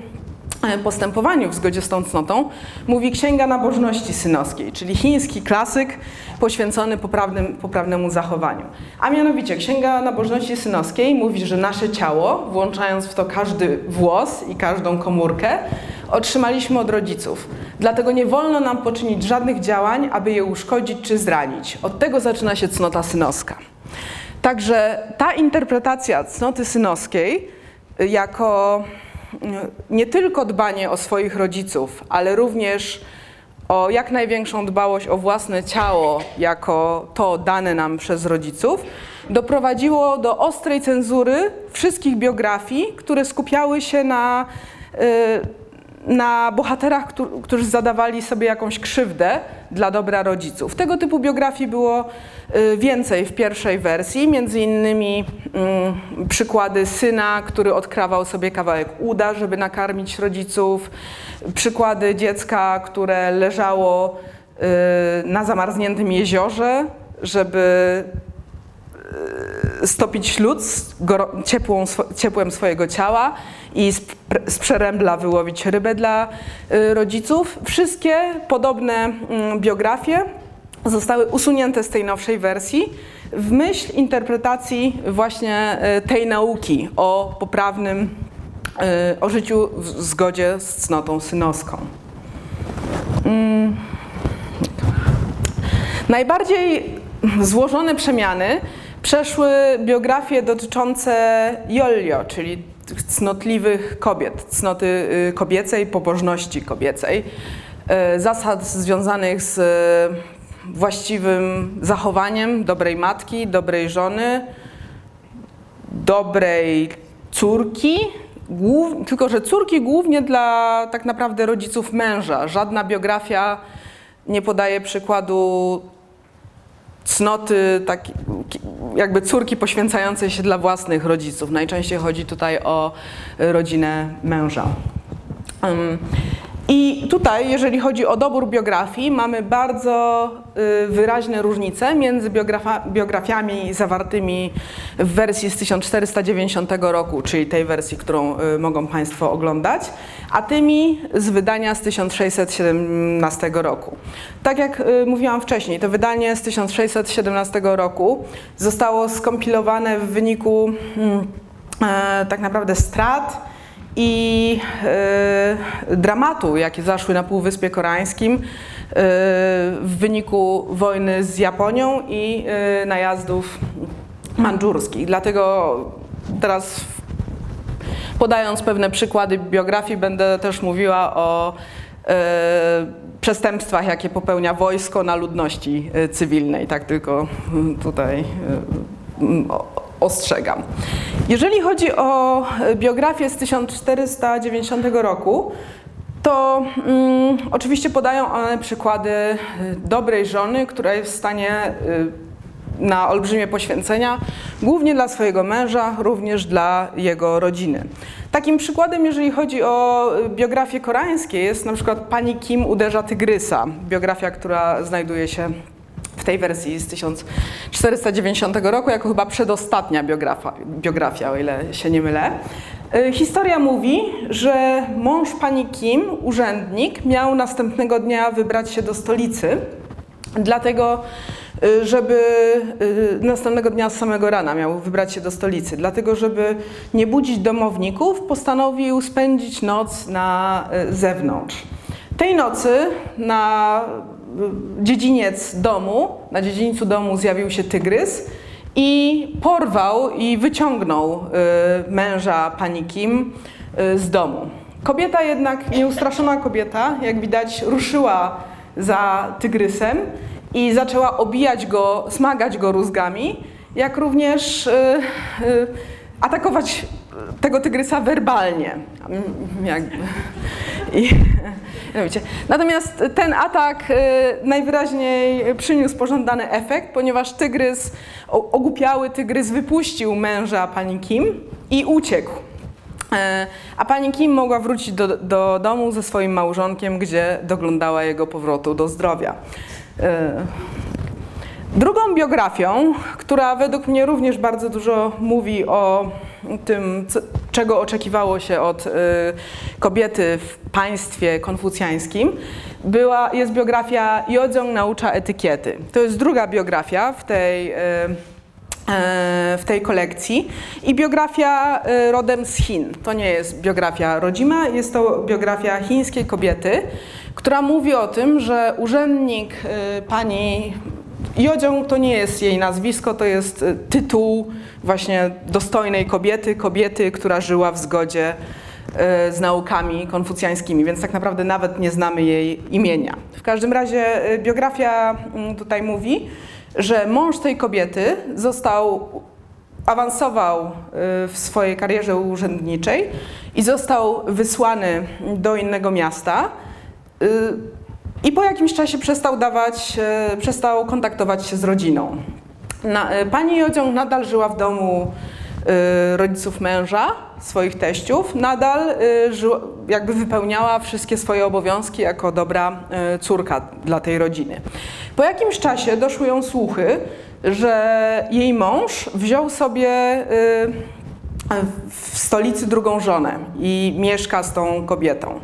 Speaker 1: postępowaniu w zgodzie z tą cnotą mówi Księga Nabożności Synowskiej, czyli chiński klasyk poświęcony poprawnym, poprawnemu zachowaniu. A mianowicie Księga Nabożności Synowskiej mówi, że nasze ciało, włączając w to każdy włos i każdą komórkę, otrzymaliśmy od rodziców. Dlatego nie wolno nam poczynić żadnych działań, aby je uszkodzić czy zranić. Od tego zaczyna się cnota synowska. Także ta interpretacja cnoty synowskiej jako nie tylko dbanie o swoich rodziców, ale również o jak największą dbałość o własne ciało, jako to dane nam przez rodziców, doprowadziło do ostrej cenzury wszystkich biografii, które skupiały się na, y, na bohaterach, którzy zadawali sobie jakąś krzywdę dla dobra rodziców. Tego typu biografii było y, więcej w pierwszej wersji, między innymi mm, przykłady syna, który odkrawał sobie kawałek uda, żeby nakarmić rodziców, przykłady dziecka, które leżało y, na zamarzniętym jeziorze, żeby y, stopić lód ciepłą, ciepłem swojego ciała i z, z przerębla wyłowić rybę dla y, rodziców. Wszystkie podobne mm, biografie zostały usunięte z tej nowszej wersji w myśl interpretacji właśnie tej nauki o poprawnym Y, o życiu w zgodzie z cnotą synowską. Mm. Najbardziej złożone przemiany przeszły biografie dotyczące Jolio, czyli cnotliwych kobiet, cnoty y, kobiecej, pobożności kobiecej, y, zasad związanych z właściwym zachowaniem dobrej matki, dobrej żony, dobrej córki, Głów, tylko, że córki głównie dla tak naprawdę rodziców męża. Żadna biografia nie podaje przykładu cnoty, tak, jakby córki poświęcającej się dla własnych rodziców. Najczęściej chodzi tutaj o rodzinę męża. Um, i tutaj, jeżeli chodzi o dobór biografii, mamy bardzo y, wyraźne różnice między biografiami zawartymi w wersji z 1490 roku, czyli tej wersji, którą y, mogą Państwo oglądać, a tymi z wydania z 1617 roku. Tak jak y, mówiłam wcześniej, to wydanie z 1617 roku zostało skompilowane w wyniku mm, e, tak naprawdę strat, i y, dramatu, jakie zaszły na Półwyspie Koreańskim y, w wyniku wojny z Japonią i y, najazdów mandżurskich. Dlatego teraz podając pewne przykłady biografii będę też mówiła o przestępstwach, jakie popełnia wojsko na ludności cywilnej. Tak tylko tutaj ostrzegam. Jeżeli chodzi o biografię z 1490 roku, to mm, oczywiście podają one przykłady y, dobrej żony, która jest w stanie y, na olbrzymie poświęcenia, głównie dla swojego męża, również dla jego rodziny. Takim przykładem, jeżeli chodzi o biografię koreańskie, jest na przykład Pani Kim uderza tygrysa, biografia, która znajduje się w tej wersji z 1490 roku, jako chyba przedostatnia biografia, biografia o ile się nie mylę. Y, historia mówi, że mąż pani Kim, urzędnik, miał następnego dnia wybrać się do stolicy, dlatego y, żeby y, następnego dnia z samego rana miał wybrać się do stolicy, dlatego żeby nie budzić domowników, postanowił spędzić noc na zewnątrz. Tej nocy na dziedziniec domu, na dziedzińcu domu zjawił się tygrys i porwał i wyciągnął y, męża pani Kim y, z domu. Kobieta jednak, nieustraszona kobieta, jak widać, ruszyła za tygrysem i zaczęła obijać go, smagać go rózgami, jak również y, atakować tego tygrysa werbalnie. Jakby. (laughs) I, Natomiast ten atak y, najwyraźniej przyniósł pożądany efekt, ponieważ tygrys, ogłupiały tygrys wypuścił męża pani Kim i uciekł. E, a pani Kim mogła wrócić do, do domu ze swoim małżonkiem, gdzie doglądała jego powrotu do zdrowia. E, drugą biografią, która według mnie również bardzo dużo mówi o tym, czego oczekiwało się od y, kobiety w państwie konfucjańskim, była, jest biografia Jodzong naucza etykiety. To jest druga biografia w tej, y, w tej kolekcji. I biografia rodem z Chin. To nie jest biografia rodzima, jest to biografia chińskiej kobiety, która mówi o tym, że urzędnik pani Jodzią to nie jest jej nazwisko, to jest tytuł właśnie dostojnej kobiety, kobiety, która żyła w zgodzie E, z naukami konfucjańskimi, więc tak naprawdę nawet nie znamy jej imienia. W każdym razie e, biografia mm, tutaj mówi, że mąż tej kobiety został awansował e, w swojej karierze urzędniczej i został wysłany do innego miasta. I po jakimś czasie przestał dawać, przestał kontaktować się z rodziną. pani Jodziąg nadal żyła w domu Y, rodziców męża, swoich teściów, nadal jakby wypełniała wszystkie swoje obowiązki jako dobra córka dla tej rodziny. Po jakimś czasie doszły ją słuchy, że jej mąż wziął sobie w stolicy drugą żonę i mieszka z tą kobietą.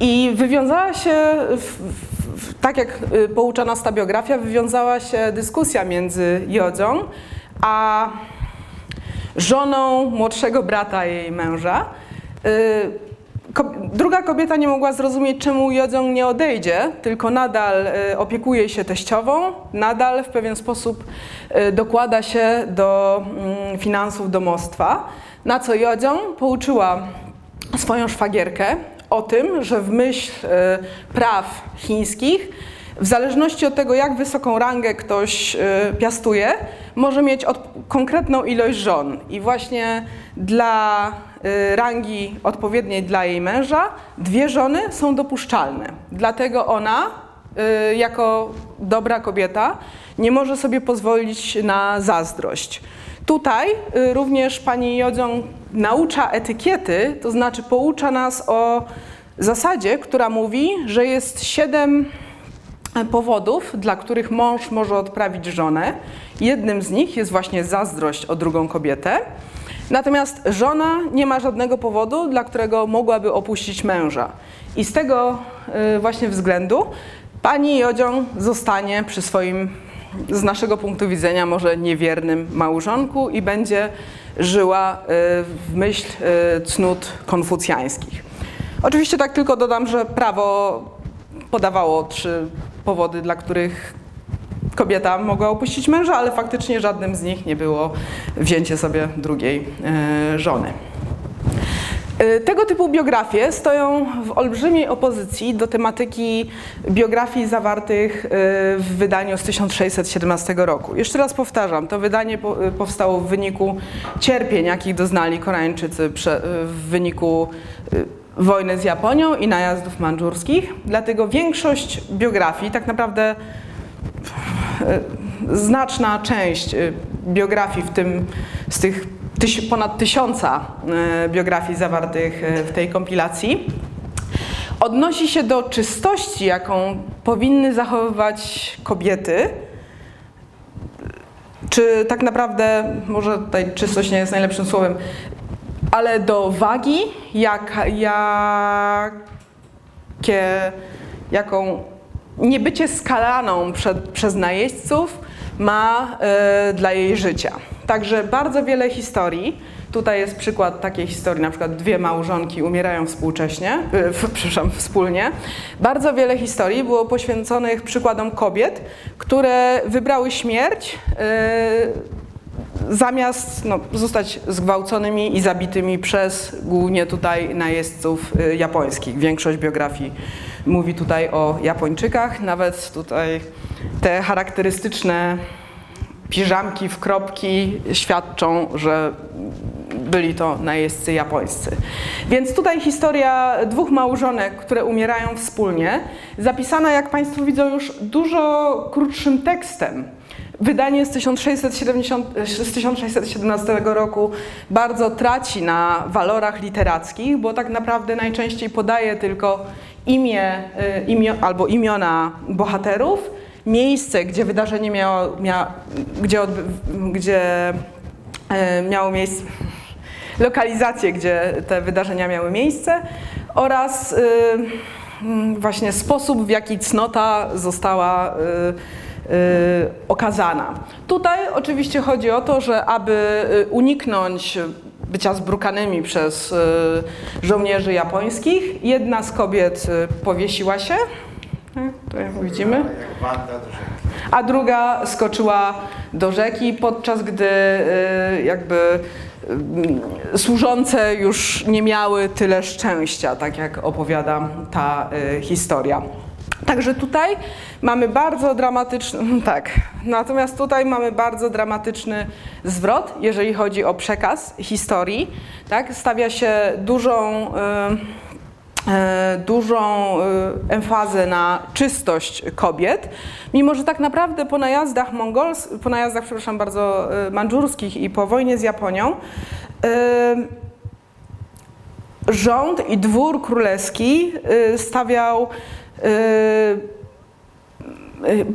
Speaker 1: I wywiązała się, tak jak poucza nas ta biografia, wywiązała się dyskusja między Jodzią a żoną młodszego brata jej męża. Y, druga kobieta nie mogła zrozumieć, czemu Jodzong nie odejdzie, tylko nadal y, opiekuje się teściową, nadal w pewien sposób y, dokłada się do mm, finansów domostwa. Na co Jodzong pouczyła swoją szwagierkę o tym, że w myśl praw chińskich w zależności od tego, jak wysoką rangę ktoś y, piastuje, może mieć konkretną ilość żon. I właśnie dla y, rangi odpowiedniej dla jej męża dwie żony są dopuszczalne. Dlatego ona, jako dobra kobieta, nie może sobie pozwolić na zazdrość. Tutaj również pani Jodzią naucza etykiety, to znaczy poucza nas o zasadzie, która mówi, że jest siedem powodów, dla których mąż może odprawić żonę. Jednym z nich jest właśnie zazdrość o drugą kobietę. Natomiast żona nie ma żadnego powodu, dla którego mogłaby opuścić męża. I z tego y, właśnie względu pani Jodzią zostanie przy swoim, z naszego punktu widzenia, może niewiernym małżonku i będzie żyła y, w myśl y, cnót konfucjańskich. Oczywiście tak tylko dodam, że prawo podawało trzy powody, dla których kobieta mogła opuścić męża, ale faktycznie żadnym z nich nie było wzięcie sobie drugiej e, żony. E, tego typu biografie stoją w olbrzymiej opozycji do tematyki biografii zawartych e, w wydaniu z 1617 roku. Jeszcze raz powtarzam, to wydanie powstało w wyniku cierpień, jakich doznali Koreańczycy w wyniku wojny z Japonią i najazdów mandżurskich. Dlatego większość biografii, tak naprawdę znaczna część biografii, w tym z tych ponad tysiąca e, biografii zawartych w tej kompilacji, odnosi się do czystości, jaką powinny zachowywać kobiety. Czy tak naprawdę, może tutaj czystość nie jest najlepszym słowem, ale do wagi, jak, jakie, jaką niebycie skalaną przed, przez najeźdźców ma y, dla jej życia. Także bardzo wiele historii. Tutaj jest przykład takiej historii, na przykład dwie małżonki umierają współcześnie, y, (laughs) przepraszam, wspólnie. Bardzo wiele historii było poświęconych przykładom kobiet, które wybrały śmierć y, zamiast no, zostać zgwałconymi i zabitymi przez głównie tutaj najeźdźców y, japońskich. Większość biografii mówi tutaj o Japończykach, nawet tutaj te charakterystyczne piżamki w kropki świadczą, że byli to najeźdźcy japońscy. Więc tutaj historia dwóch małżonek, które umierają wspólnie, zapisana, jak Państwo widzą, już dużo krótszym tekstem. Wydanie z, 1670, z 1617 roku bardzo traci na walorach literackich, bo tak naprawdę najczęściej podaje tylko imię, y, imię albo imiona bohaterów, miejsce, gdzie wydarzenie miało, mia, gdzie, odby, gdzie e, miało miejsce, lokalizację, gdzie te wydarzenia miały miejsce oraz y, właśnie sposób, w jaki cnota została y, okazana. Tutaj oczywiście chodzi o to, że aby uniknąć bycia zbrukanymi przez żołnierzy japońskich, jedna z kobiet powiesiła się, tu jak widzimy, a druga skoczyła do rzeki, podczas gdy jakby służące już nie miały tyle szczęścia, tak jak opowiada ta y, historia. Także tutaj mamy bardzo dramatyczny, (laughs) tak, natomiast tutaj mamy bardzo dramatyczny zwrot, jeżeli chodzi o przekaz historii, tak, stawia się dużą y, E, dużą e, emfazę na czystość kobiet, mimo że tak naprawdę po najazdach mongols, po najazdach, przepraszam bardzo, e, mandżurskich i po wojnie z Japonią rząd i dwór królewski stawiał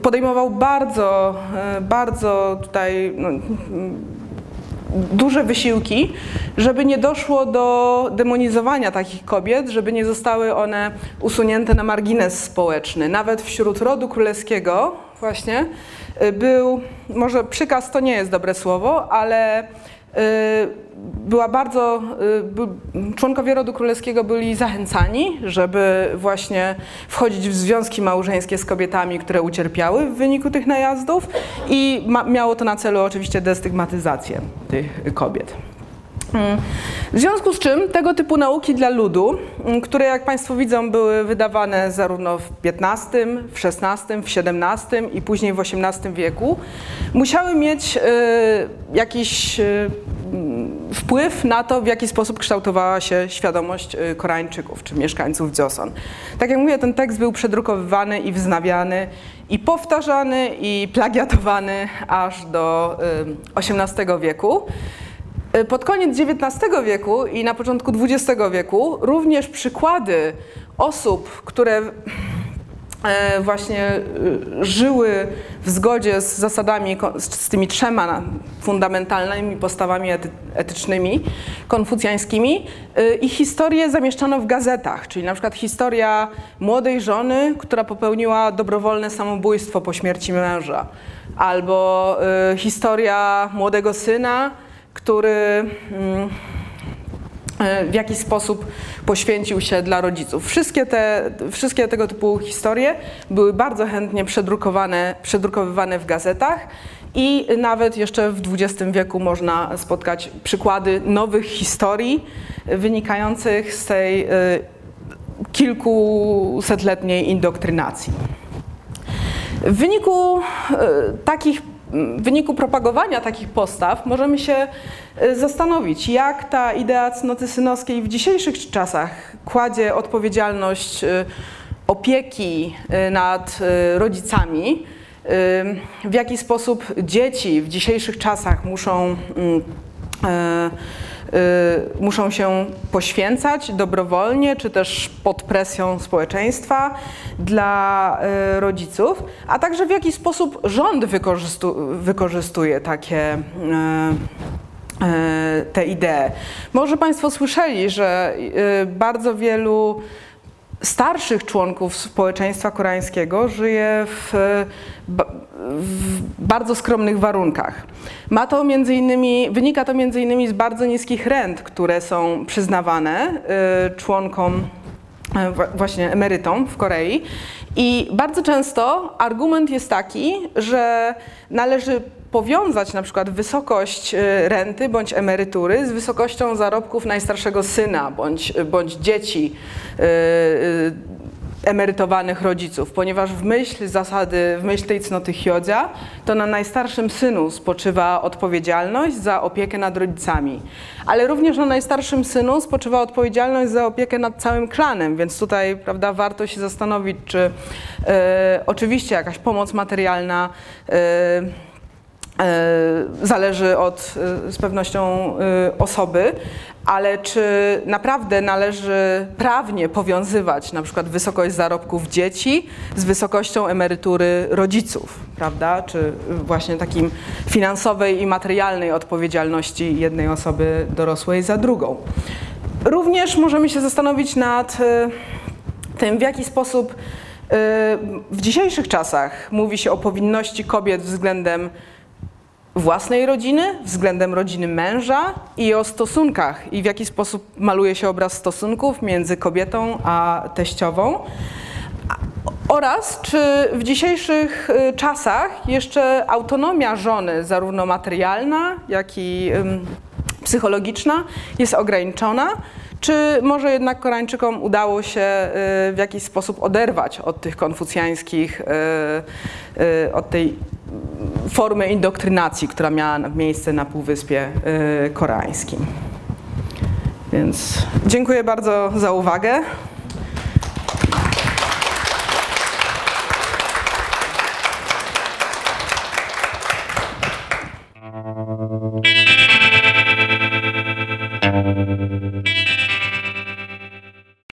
Speaker 1: podejmował bardzo, bardzo tutaj no, duże wysiłki, żeby nie doszło do demonizowania takich kobiet, żeby nie zostały one usunięte na margines społeczny. Nawet wśród rodu królewskiego właśnie y, był, może przykaz to nie jest dobre słowo, ale była bardzo, y, członkowie rodu królewskiego byli zachęcani, żeby właśnie wchodzić w związki małżeńskie z kobietami, które ucierpiały w wyniku tych najazdów i miało to na celu oczywiście destygmatyzację tych kobiet. W związku z czym tego typu nauki dla ludu, mm, które jak Państwo widzą były wydawane zarówno w XV, w XVI, w XVII i później w XVIII wieku, musiały mieć y, jakiś y, wpływ na to, w jaki sposób kształtowała się świadomość y, Koreańczyków czy mieszkańców Dzioson. Tak jak mówię, ten tekst był przedrukowywany i wznawiany i powtarzany i plagiatowany aż do XVIII wieku. E, pod koniec XIX wieku i na początku XX wieku również przykłady osób, które e, właśnie e, żyły w zgodzie z zasadami, z tymi trzema fundamentalnymi postawami etycznymi, konfucjańskimi, ich historię zamieszczano w gazetach, czyli na przykład historia młodej żony, która popełniła dobrowolne samobójstwo po śmierci męża, albo historia młodego syna, który mm, e, w jakiś sposób poświęcił się dla rodziców. Wszystkie, te, wszystkie tego typu historie były bardzo chętnie przedrukowane, przedrukowywane w gazetach i nawet jeszcze w XX wieku można spotkać przykłady nowych historii wynikających z tej e, kilkusetletniej indoktrynacji. W wyniku e, takich w wyniku propagowania takich postaw możemy się y, zastanowić, jak ta idea cnoty synowskiej w dzisiejszych czasach kładzie odpowiedzialność y, opieki y, nad rodzicami, w jaki sposób dzieci w dzisiejszych czasach muszą mm, muszą się poświęcać dobrowolnie, czy też pod presją społeczeństwa dla y, rodziców, a także w jaki sposób rząd wykorzystu wykorzystuje takie y, te idee. Może Państwo słyszeli, że bardzo wielu starszych członków społeczeństwa koreańskiego żyje w, w, bardzo skromnych warunkach. Ma to między innymi, wynika to między innymi z bardzo niskich rent, które są przyznawane y, członkom y, właśnie emerytom w Korei. I bardzo często argument jest taki, że należy powiązać na przykład wysokość y, renty bądź emerytury z wysokością zarobków najstarszego syna bądź, bądź dzieci y, y, emerytowanych rodziców, ponieważ w myśl zasady, w myśl tej cnoty Hyodzia, to na najstarszym synu spoczywa odpowiedzialność za opiekę nad rodzicami. Ale również na najstarszym synu spoczywa odpowiedzialność za opiekę nad całym klanem, więc tutaj prawda, warto się zastanowić, czy oczywiście jakaś pomoc materialna zależy od e, z pewnością e, osoby, ale czy naprawdę należy prawnie powiązywać na przykład wysokość zarobków dzieci z wysokością emerytury rodziców, prawda? Czy właśnie takim finansowej i materialnej odpowiedzialności jednej osoby dorosłej za drugą. Również możemy się zastanowić nad tym, w jaki sposób W dzisiejszych czasach mówi się o powinności kobiet względem własnej rodziny, względem rodziny męża i o stosunkach i w jaki sposób maluje się obraz stosunków między kobietą a teściową. Oraz czy w dzisiejszych y, czasach jeszcze autonomia żony, zarówno materialna, jak i psychologiczna, jest ograniczona, czy może jednak Koreańczykom udało się y, w jakiś sposób oderwać od tych konfucjańskich, y, y, od tej formy indoktrynacji, która miała miejsce na Półwyspie Koreańskim. Więc dziękuję bardzo za uwagę.